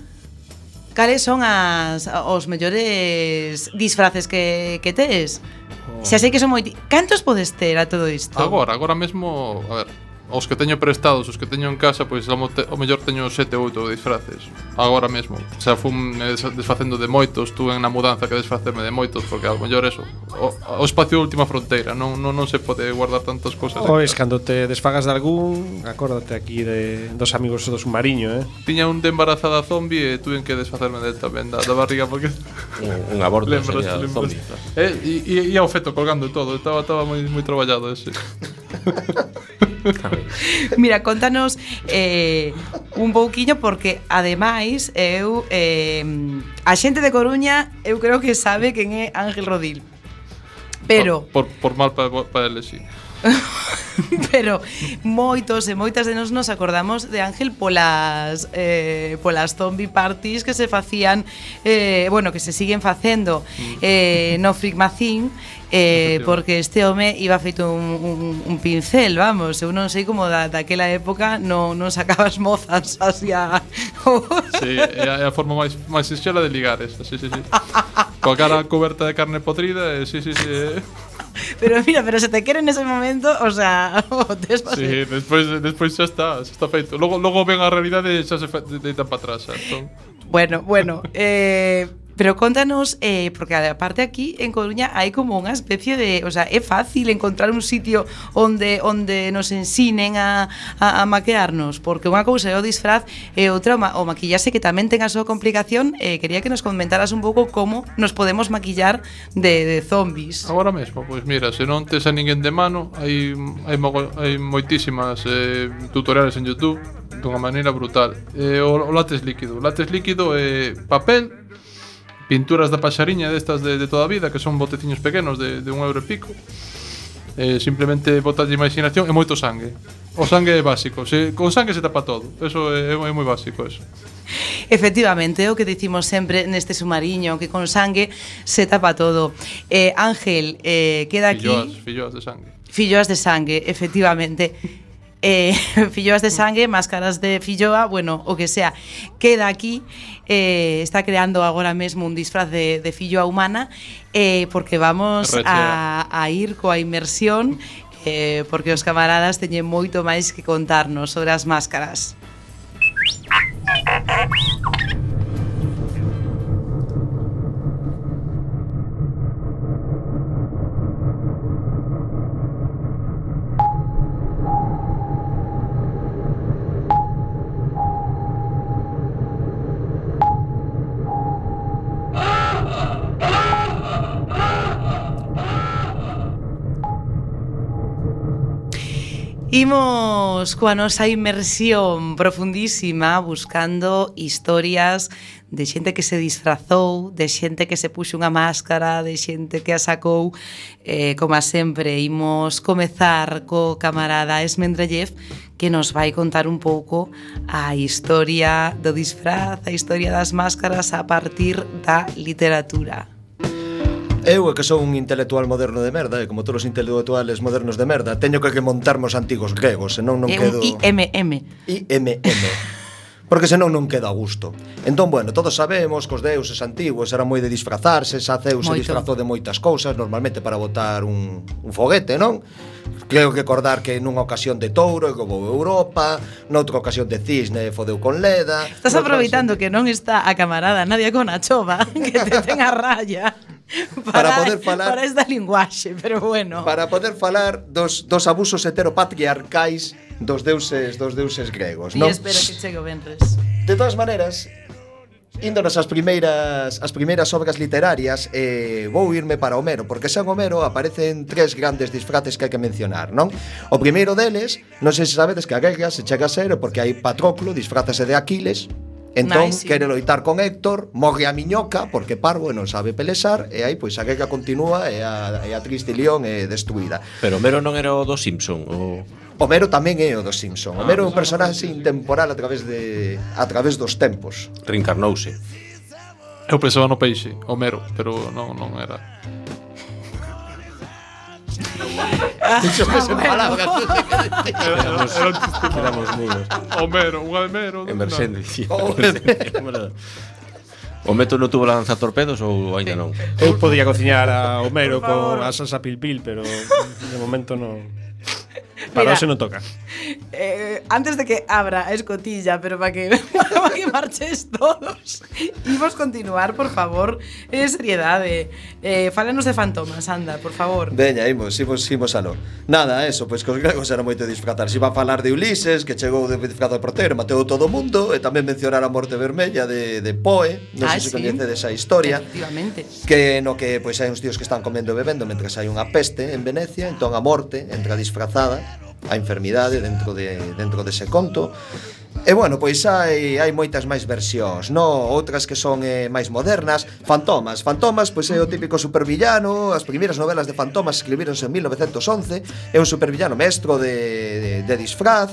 cales son as, os mellores disfraces que, que tes? Oh. Xa sei que son moi... Cantos podes ter a todo isto? Agora, agora mesmo... A ver, os que teño prestados, os que teño en casa, pois ao mellor teño sete ou oito disfraces agora mesmo. Xa fun eh, desfacendo de moitos, tuve na mudanza que desfacerme de moitos porque ao mellor eso, o, o espacio de última fronteira, non, non, non se pode guardar tantas cousas. Pois cando te desfagas de algún, acórdate aquí de dos amigos do submarino, eh. Tiña un de embarazada zombie e tuve que desfacerme del tamén da, da barriga porque un, un aborto lembras, lembras. zombie. Eh, e, e, e ao feto colgando todo, estaba estaba moi moi traballado ese. Mira, contanos eh, un pouquiño porque ademais eu eh, a xente de Coruña eu creo que sabe quen é Ángel Rodil. Pero por, por, por mal para pa, pa sí. pero moitos e moitas de nos nos acordamos de Ángel polas eh, polas zombie parties que se facían eh, bueno, que se siguen facendo mm. eh, no Frigmacín eh, porque este home iba feito un, un, un pincel, vamos, eu non sei como da, daquela época non, non sacabas mozas así a sí, é a, forma máis, máis sinxela de ligar esta, sí, sí, sí. Coa cara coberta de carne podrida, eh, sí, sí, sí. Eh. Pero mira, pero se te quere nese momento, o sea, o tes Sí, despois despois xa está, xa está feito. Logo logo ven a realidade e xa se deitan para atrás, xa. Entón, Bueno, bueno, eh, Pero contanos, eh, porque aparte aquí en Coruña hai como unha especie de, o sea, é fácil encontrar un sitio onde onde nos ensinen a, a, a maquearnos, porque unha cousa é o disfraz eh, e outra o, ma o maquillaxe que tamén ten a súa complicación, eh, quería que nos comentaras un pouco como nos podemos maquillar de, de zombies. Agora mesmo, pois mira, se non tes a ninguén de mano, hai hai, mo hai moitísimas eh, tutoriales en YouTube dunha maneira brutal. Eh, o, o látex líquido, o látex líquido é eh, papel pinturas da paxariña destas de, de toda a vida, que son boteciños pequenos de, de un euro e pico. Eh, simplemente botalle imaginación e moito sangue. O sangue é básico, se, con sangue se tapa todo. Eso é, é moi básico, eso. Efectivamente, é o que dicimos sempre neste sumariño, que con sangue se tapa todo. Eh, Ángel, eh, queda aquí... Filloas, filloas de sangue. Filloas de sangue, efectivamente eh, filloas de sangue, máscaras de filloa, bueno, o que sea, queda aquí, eh, está creando agora mesmo un disfraz de, de filloa humana, eh, porque vamos a, a ir coa inmersión, eh, porque os camaradas teñen moito máis que contarnos sobre as máscaras. Imos coa nosa inmersión profundísima buscando historias de xente que se disfrazou, de xente que se puxo unha máscara, de xente que a sacou. Eh, como a sempre, imos comezar co camarada Esmendrellev que nos vai contar un pouco a historia do disfraz, a historia das máscaras a partir da literatura. Eu é que sou un intelectual moderno de merda, e como todos os intelectuales modernos de merda, teño que, que montarmos antigos gregos, senón non é quedo... IMM. IMM. porque senón non queda a gusto. Entón, bueno, todos sabemos que os deuses antigos eran moi de disfrazarse, xa Zeus Moito. se disfrazou de moitas cousas, normalmente para botar un, un foguete, non? Creo que acordar que nunha ocasión de touro como Europa, noutra ocasión de cisne fodeu con leda. Estás aproveitando ocasión... que non está a camarada Nadia Conachova, que te ten a raya. para, para poder falar para esta linguaxe, pero bueno. Para poder falar dos, dos abusos heteropatriarcais dos deuses dos deuses gregos, non? espero que chegue o venres. De todas maneiras, índonos as primeiras as primeiras obras literarias eh, vou irme para Homero, porque sen Homero aparecen tres grandes disfraces que hai que mencionar, non? O primeiro deles, non sei se sabedes que a guerra se chega a ser porque hai Patroclo disfrázase de Aquiles, Entón, nice, quere loitar con Héctor, morre a miñoca, porque parvo e non sabe pelesar, e aí, pois, a queca continúa e a, e a triste León é destruída. Pero Homero non era o do Simpson, o... Homero tamén é o do Simpson. Ah. Homero é un personaxe intemporal a través de a través dos tempos. Reencarnouse. Eu pensaba no peixe, Homero, pero non, non era. Dixo que sen palabras. Quedamos mudos. Homero, un de Emerxente. Homero. O Meto non tuvo lanza torpedos ou aínda non? Eu podía cociñar a Homero con a salsa pilpil, pero de momento non. Para hoxe non toca. Eh, antes de que abra a escotilla, pero para que, para que marches todos, imos continuar, por favor. Eh, seriedade. Eh, fálanos de fantomas, anda, por favor. Veña, imos, imos, imos alo. Nada, eso, pois pues, que os gregos eran moito disfrazar. Si va a falar de Ulises, que chegou de disfrazado de portero, mateu todo o mundo, e tamén mencionar a morte vermella de, de Poe, non ah, sei se sí. coñecedes esa historia. Efectivamente. Que no que pois pues, hai uns tíos que están comendo e bebendo mentres hai unha peste en Venecia, entón a morte entra disfrazada a enfermidade dentro de dentro dese conto. E bueno, pois hai hai moitas máis versións, no, outras que son eh, máis modernas, Fantomas. Fantomas pois é o típico supervillano, as primeiras novelas de Fantomas escribíronse en 1911, é un supervillano mestro de de, de disfraz.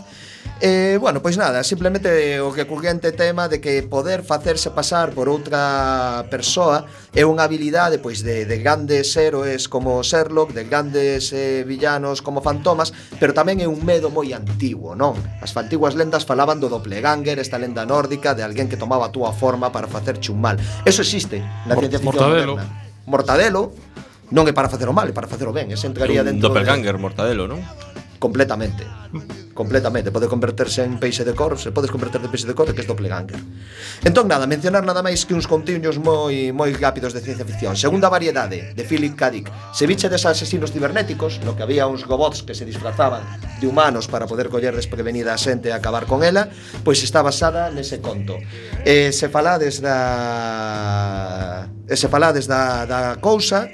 Eh, bueno, pois nada, simplemente o recurrente tema de que poder facerse pasar por outra persoa é unha habilidade pois de, de grandes héroes como Sherlock, de grandes eh, villanos como Fantomas, pero tamén é un medo moi antigo, non? As antiguas lendas falaban do doppelganger, esta lenda nórdica de alguén que tomaba a túa forma para facerche un mal. Eso existe na Mort ciencia ficción Mortadelo. Moderna. Mortadelo non é para facer o mal, é para facer o ben, ese entraría dentro... Un doppelganger, de... Mortadelo, non? Completamente completamente. Pode converterse en peixe de cor, se podes converterse en peixe de cor, que é doppelganger. Entón, nada, mencionar nada máis que uns contiños moi moi rápidos de ciencia ficción. Segunda variedade, de Philip K. Dick. Se viche des asesinos cibernéticos, no que había uns robots que se disfrazaban de humanos para poder coller desprevenida a xente e acabar con ela, pois está basada nese conto. E se falades da... E se falades da, da cousa,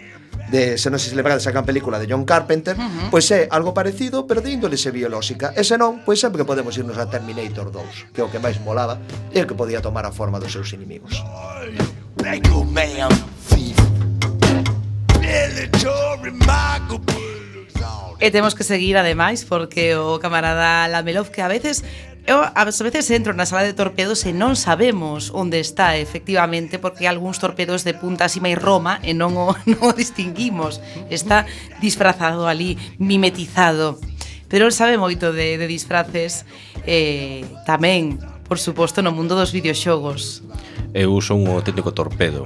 de se non se lembrades a gran película de John Carpenter, uh -huh. pois é algo parecido, pero de índole se biolóxica. E se non, pois sempre que podemos irnos a Terminator 2, que é o que máis molaba e o que podía tomar a forma dos seus inimigos. E temos que seguir ademais porque o camarada Lamelov que a veces Eu ás veces entro na sala de torpedos e non sabemos onde está efectivamente porque algúns torpedos de punta así máis Roma e non o, non o distinguimos. Está disfrazado ali, mimetizado. Pero el sabe moito de, de disfraces eh, tamén, por suposto, no mundo dos videoxogos. Eu son un auténtico torpedo.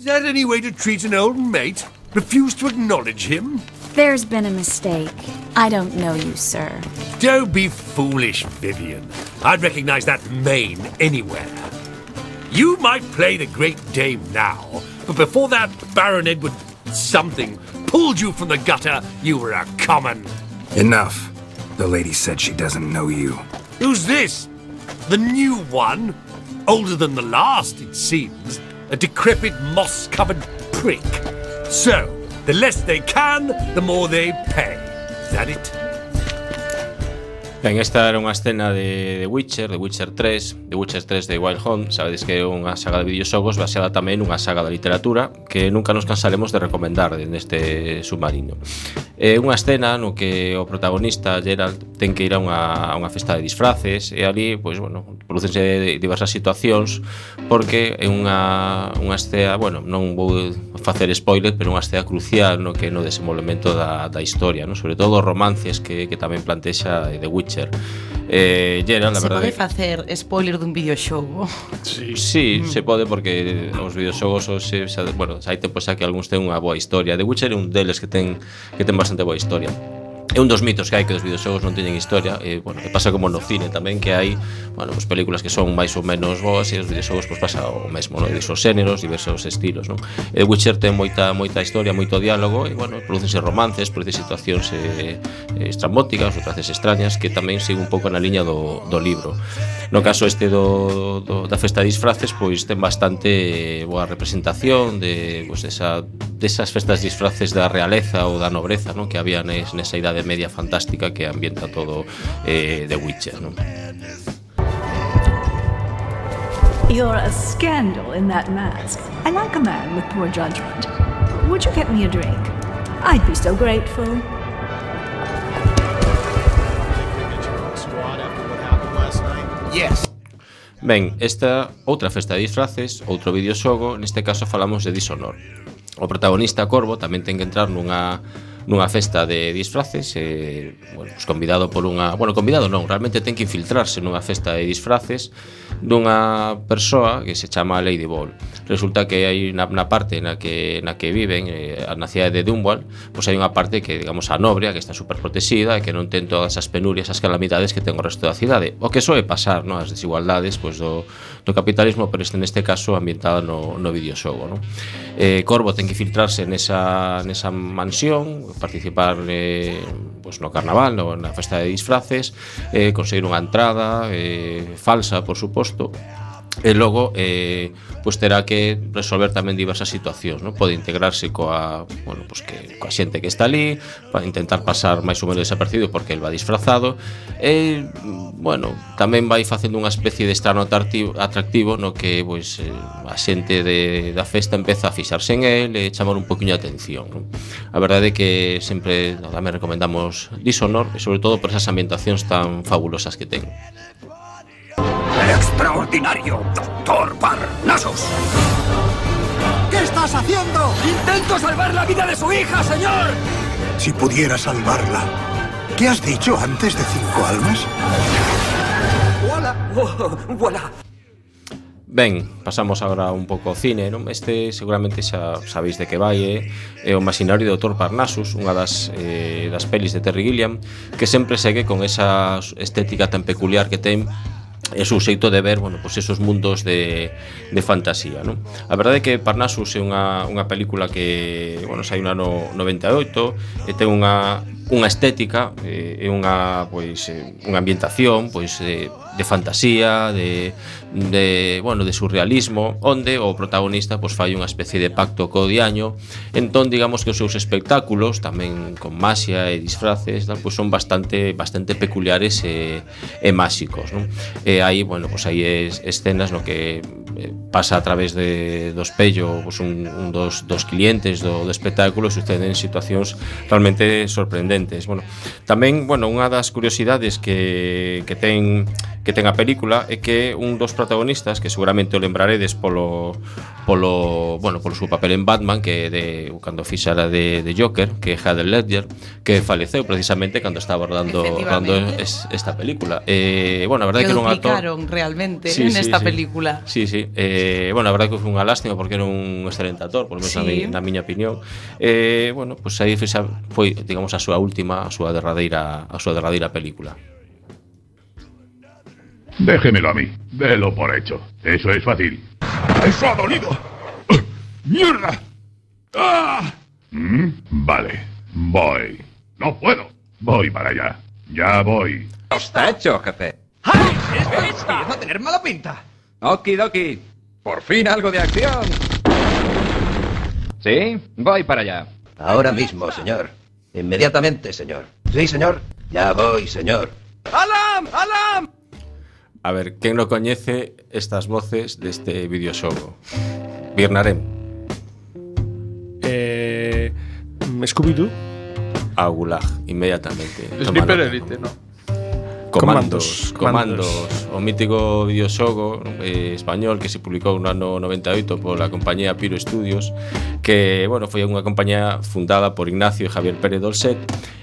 Is that any way to treat an old mate? Refuse to acknowledge him? There's been a mistake. I don't know you, sir. Don't be foolish, Vivian. I'd recognize that mane anywhere. You might play the Great Dame now, but before that Baron Edward something pulled you from the gutter, you were a common. Enough. The lady said she doesn't know you. Who's this? The new one? Older than the last, it seems. A decrepit, moss covered prick. So, The less they can, the more they pay. Is that it? Ben, esta era unha escena de The Witcher, The Witcher 3, The Witcher 3 de Wild Hunt, sabedes que é unha saga de videoxogos baseada tamén nunha saga da literatura que nunca nos cansaremos de recomendar neste submarino. É unha escena no que o protagonista Geralt ten que ir a unha, a unha festa de disfraces e ali, pois, bueno, producense diversas situacións porque é unha, unha escena, bueno, non vou facer spoiler, pero unha escena crucial no que no desenvolvemento da, da historia, no? sobre todo os romances que, que tamén plantexa The Witcher Witcher. Eh, Geralt, la se verdade... Se pode facer spoiler dun videoxogo? Sí, sí mm. se pode porque os videoxogos se, xa, bueno, hai tempo xa que algúns ten unha boa historia. The Witcher é un deles que ten que ten bastante boa historia é un dos mitos que hai que os videoxogos non teñen historia e, bueno, e pasa como no cine tamén que hai bueno, pues, películas que son máis ou menos boas e os videoxogos pues, pasa o mesmo non? diversos xéneros, diversos estilos non? e Witcher ten moita moita historia, moito diálogo e bueno, producense romances, producense situacións eh, estrambóticas, outras extrañas que tamén siguen un pouco na liña do, do libro no caso este do, do, da festa de disfraces pois ten bastante boa representación de, pues, esa, desas festas de disfraces da realeza ou da nobreza non? que había nes, nesa idade media fantástica que ambienta todo eh, The Witcher. ¿no? You're a scandal in that mask. I like a man with poor judgment. Would you get me a drink? I'd be so grateful. Yes. Ben, esta outra festa de disfraces, outro videoxogo, neste caso falamos de Dishonor. O protagonista Corvo tamén ten que entrar nunha nunha festa de disfraces e, bueno, pues convidado por unha... Bueno, convidado non, realmente ten que infiltrarse nunha festa de disfraces dunha persoa que se chama Lady Ball resulta que hai na, na parte na que na que viven eh, na cidade de Dunwall, pois hai unha parte que digamos a nobre, que está superprotexida e que non ten todas as penurias, as calamidades que ten o resto da cidade. O que soe pasar, non, as desigualdades pois do, do capitalismo, pero este neste caso ambientada no no videoxogo, non? Eh, Corvo ten que filtrarse nesa nesa mansión, participar eh, pois no carnaval, no, na festa de disfraces, eh, conseguir unha entrada eh, falsa, por suposto, E logo eh, pois terá que resolver tamén diversas situacións, non? Pode integrarse coa, bueno, pois que coa xente que está ali, para intentar pasar máis ou menos desapercibido porque el va disfrazado. E bueno, tamén vai facendo unha especie de estrano atractivo no que pois a xente de, da festa empeza a fixarse en el e chamar un poquinho a atención, non? A verdade é que sempre tamén recomendamos Dishonor, e sobre todo por esas ambientacións tan fabulosas que ten. Extraordinario Doctor Parnassus. ¿Qué estás haciendo? Intento salvar la vida de su hija, señor. Si pudiera salvarla. ¿Qué has dicho antes de cinco almas? ¡Voilà! Oh, ¡Voilà! Ben, pasamos agora un pouco ao cine, non? Este seguramente xa sabéis de que vai, é, é o Maxinario do Dr. Parnassus, unha das, eh, das pelis de Terry Gilliam, que sempre segue con esa estética tan peculiar que ten é seu xeito de ver bueno, pois esos mundos de, de fantasía non? a verdade é que Parnassus é unha, unha película que bueno, sai no ano 98 e ten unha unha estética eh, e eh, unha pois eh, unha ambientación pois eh, de fantasía, de de bueno, de surrealismo, onde o protagonista pois fai unha especie de pacto co diaño. Entón, digamos que os seus espectáculos tamén con masia e disfraces, tal, pois son bastante bastante peculiares e, e máxicos, non? E aí, bueno, pois aí es, escenas no que Eh, pasa a través de do espello pues, un, un dos, dos clientes do, do espectáculo e suceden situacións realmente sorprendentes. Bueno, tamén, bueno, unha das curiosidades que, que ten que ten a película é que un dos protagonistas que seguramente o lembraredes polo polo, bueno, polo seu papel en Batman que de cando fixara de, de Joker, que é Heath Ledger, que faleceu precisamente cando estaba rodando, rodando es, esta película. Eh, bueno, a verdade que, que era un actor realmente sí, en sí, esta sí. película. Sí, sí. Eh, bueno, a verdade que foi unha lástima porque era un excelente actor, por lo menos sí. na, mi, na miña opinión. Eh, bueno, pois pues aí foi, digamos, a súa última, a súa derradeira, a súa derradeira película. Déjemelo a mí. Délo por hecho. Eso es fácil. ¡Eso ha dolido! ¡Ah! ¡Mierda! ¡Ah! ¿Mm? Vale. Voy. No puedo. Voy para allá. Ya voy. Está hecho, jefe. ¡Ay! ¡Esto empieza a tener mala pinta! Okidoki. Por fin algo de acción. Sí, voy para allá. Ahora mismo, señor. Inmediatamente, señor. Sí, señor. Ya voy, señor. ¡Alam! ¡Alam! A ver, quen non coñece estas voces deste videoxogo? Birnarem, Eh, Scooby-Doo. a Gulag, inmediatamente. Toma Sniper nota. Elite, ¿no? Comandos, Comandos, Comandos. o mítico videoxogo eh, español que se publicou no ano 98 pola compañía Piro Studios, que, bueno, foi unha compañía fundada por Ignacio e Javier Pérez Dolcet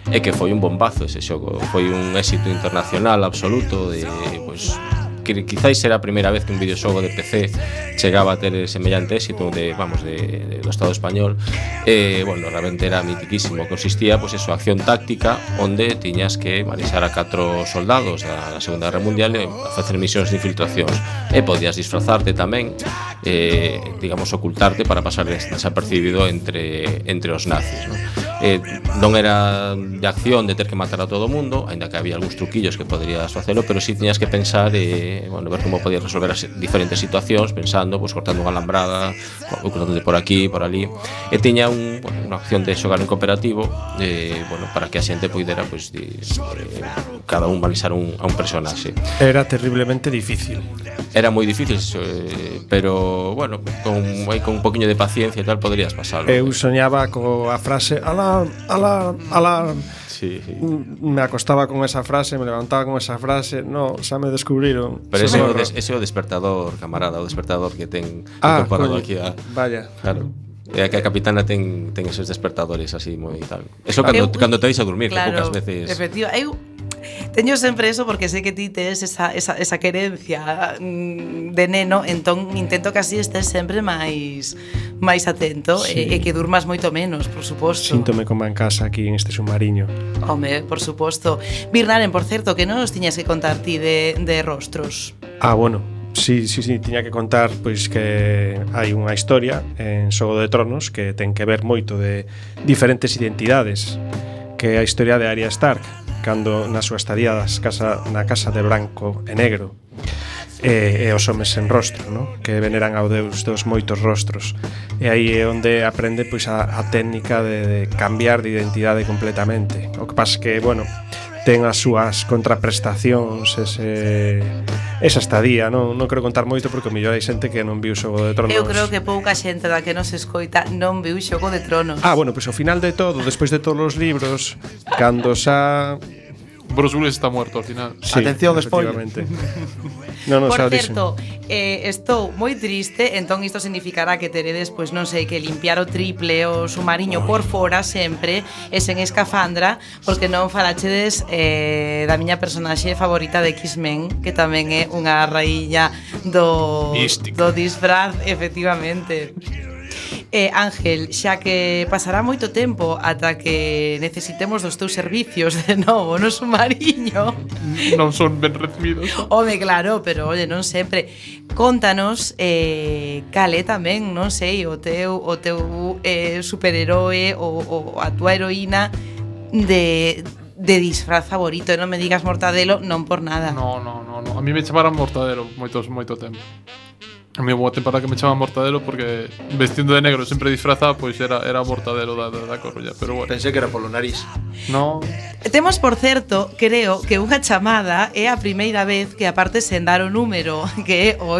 e que foi un bombazo ese xogo, foi un éxito internacional absoluto de, pois, pues, que quizáis era a primeira vez que un videoxogo de PC chegaba a ter semellante éxito de, vamos, de, de, do Estado español. E, eh, bueno, realmente era mitiquísimo. Consistía, pois, pues, eso, acción táctica onde tiñas que manexar a catro soldados da, da Segunda Guerra Mundial e facer misións de infiltracións e podías disfrazarte tamén eh, digamos, ocultarte para pasar desapercibido entre, entre os nazis, non? Eh, non era de acción de ter que matar a todo o mundo, aínda que había algúns truquillos que poderías facelo, pero si sí tiñas que pensar eh, bueno, ver como podías resolver as diferentes situacións pensando, pois pues, cortando unha alambrada, cortándote por aquí, por ali. E tiña un, bueno, unha opción de xogar en cooperativo, eh, bueno, para que a xente poidera pois pues, de, eh, cada un balizar un, a un personaxe. Era terriblemente difícil. Era moi difícil, eh, pero bueno, con aí con un poquinho de paciencia e tal poderías pasalo. Eu soñaba coa frase, ala, ala, ala sí, sí. Me acostaba con esa frase, me levantaba con esa frase, no, xa me descubriron. Pero ese, o des, ese é o despertador, camarada, o despertador que ten ah, incorporado coño, aquí a... Vaya. Claro. E que a capitana ten, ten esos despertadores así moi tal. Eso claro. cando, eu, cando te vais a dormir, claro, que poucas veces... Efectiva, eu teño sempre eso porque sei que ti tes esa, esa, esa querencia mm, de neno, entón intento que así estés sempre máis máis atento sí. e, e que durmas moito menos, por suposto. Síntome como en casa aquí en este submarino. Home, por suposto. Birnaren, por certo, que non os tiñas que contar ti de, de rostros. Ah, bueno, Sí, sí, sí, tiña que contar pois que hai unha historia en Xogo de Tronos que ten que ver moito de diferentes identidades, que é a historia de Arya Stark, cando na súa estadía das casa, na casa de branco e negro e, e os homes sen rostro, no? que veneran ao deus dos moitos rostros. E aí é onde aprende pois a, a técnica de, de cambiar de identidade completamente. O que pasa que, bueno, ten as súas contraprestacións ese esa estadía, non, non creo contar moito porque o mellor hai xente que non viu Xogo de Tronos. Eu creo que pouca xente da que nos escoita non viu Xogo de Tronos. Ah, bueno, pois pues, ao final de todo, despois de todos os libros, cando xa Bruce Willis está muerto al final. Sí, Atención, spoiler. no, no, Por certo, eh, estou moi triste, entón isto significará que teredes, pois non sei, que limpiar o triple o submarino oh. por fora sempre e sen escafandra, porque non falachedes eh, da miña personaxe favorita de X-Men, que tamén é unha raílla do, do disfraz, efectivamente. Eh, Ángel, xa que pasará moito tempo ata que necesitemos dos teus servicios de novo no submarino. Non son ben recibidos. Home, claro, pero oye, non sempre. Contanos eh, cale tamén, non sei, o teu, o teu eh, superheroe ou, ou a tua heroína de, de disfraz favorito, non me digas Mortadelo, non por nada. No, no, no, no. a mí me chamaron Mortadelo moitos moito tempo. A mí boa temporada que me chaman Mortadelo porque vestindo de negro sempre disfrazado, pois era era Mortadelo da, da, da Coruña, pero bueno. Pensei que era polo nariz. No. Temos, por certo, creo que unha chamada é a primeira vez que aparte sen dar o número, que é o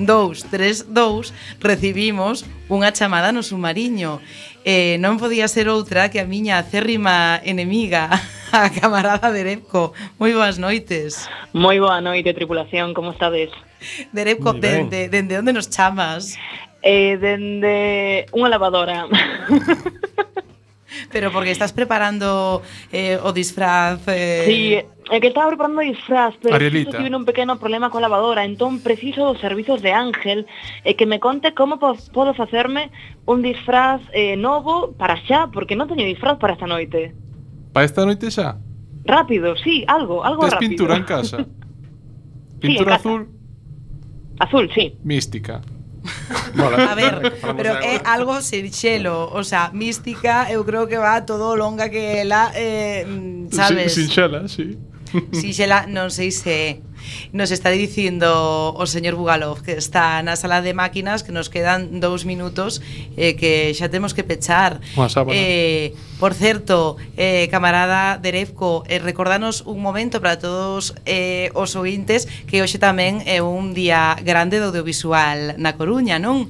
881-012-232, recibimos unha chamada no submarino eh, non podía ser outra que a miña acérrima enemiga, a camarada de Repco. Moi boas noites. Moi boa noite, tripulación, como estades? De Repco, dende de, de, de onde nos chamas? Eh, dende de unha lavadora. Pero porque estás preparando eh, o disfraz... Eh... Sí, é que estaba preparando o disfraz, pero tive un pequeno problema coa lavadora, entón preciso dos servizos de Ángel e que me conte como po podo facerme un disfraz eh, novo para xa, porque non teño disfraz para esta noite. Para esta noite xa? Rápido, sí, algo, algo Tes rápido. pintura en casa? pintura sí, en casa. azul? Azul, sí. Mística. A ver, pero é algo sinxelo, o sea, mística, eu creo que va todo longa que ela, eh, mm, sabes? Sin, sinxela, sí. Sinxela, non sei se Nos está dicindo o señor Bugalov que está na sala de máquinas que nos quedan dous minutos eh, que xa temos que pechar. Eh, por certo, eh, camarada Derefco, eh, recordanos un momento para todos eh, os ointes que hoxe tamén é un día grande do audiovisual na Coruña, non?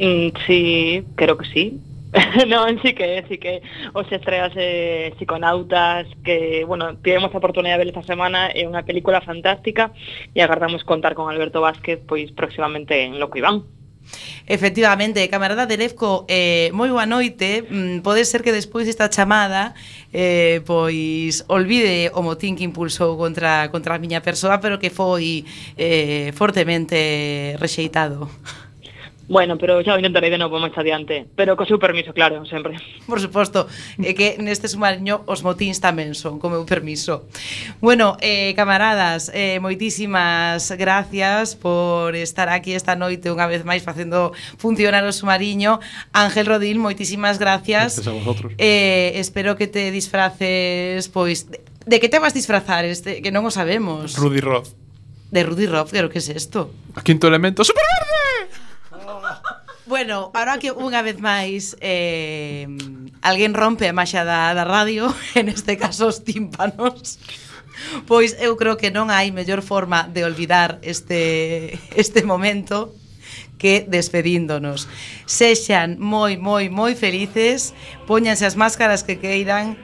Mm, sí, creo que sí. non, sí que, sí que os estreas eh, psiconautas que, bueno, tivemos a oportunidade de ver esta semana eh, é unha película fantástica e agardamos contar con Alberto Vázquez pois próximamente en Loco Iván. Efectivamente, camarada de Lefco, eh, moi boa noite. Mm, pode ser que despois desta chamada eh, pois olvide o motín que impulsou contra contra a miña persoa, pero que foi eh, fortemente rexeitado. Bueno, pero xa o intentarei de novo máis adiante Pero co seu permiso, claro, sempre Por suposto, é eh, que neste sumariño os motíns tamén son co meu permiso. Bueno, eh, camaradas, eh, moitísimas gracias por estar aquí esta noite unha vez máis facendo funcionar o sumariño. Ángel Rodil, moitísimas gracias. Gracias a vosotros. Eh, Espero que te disfraces, pois De, de que te vas disfrazar, este, que non o sabemos. Rudy Roth. De Rudy Roth, pero que é es isto? A quinto elemento, superverde! Bueno, ahora que unha vez máis eh, alguén rompe a máxa da, da radio, en este caso os tímpanos, pois eu creo que non hai mellor forma de olvidar este, este momento que despedíndonos. Sexan moi, moi, moi felices, póñanse as máscaras que queiran,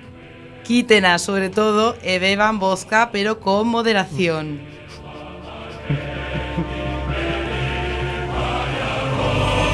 quítena sobre todo e beban vodka, pero con moderación.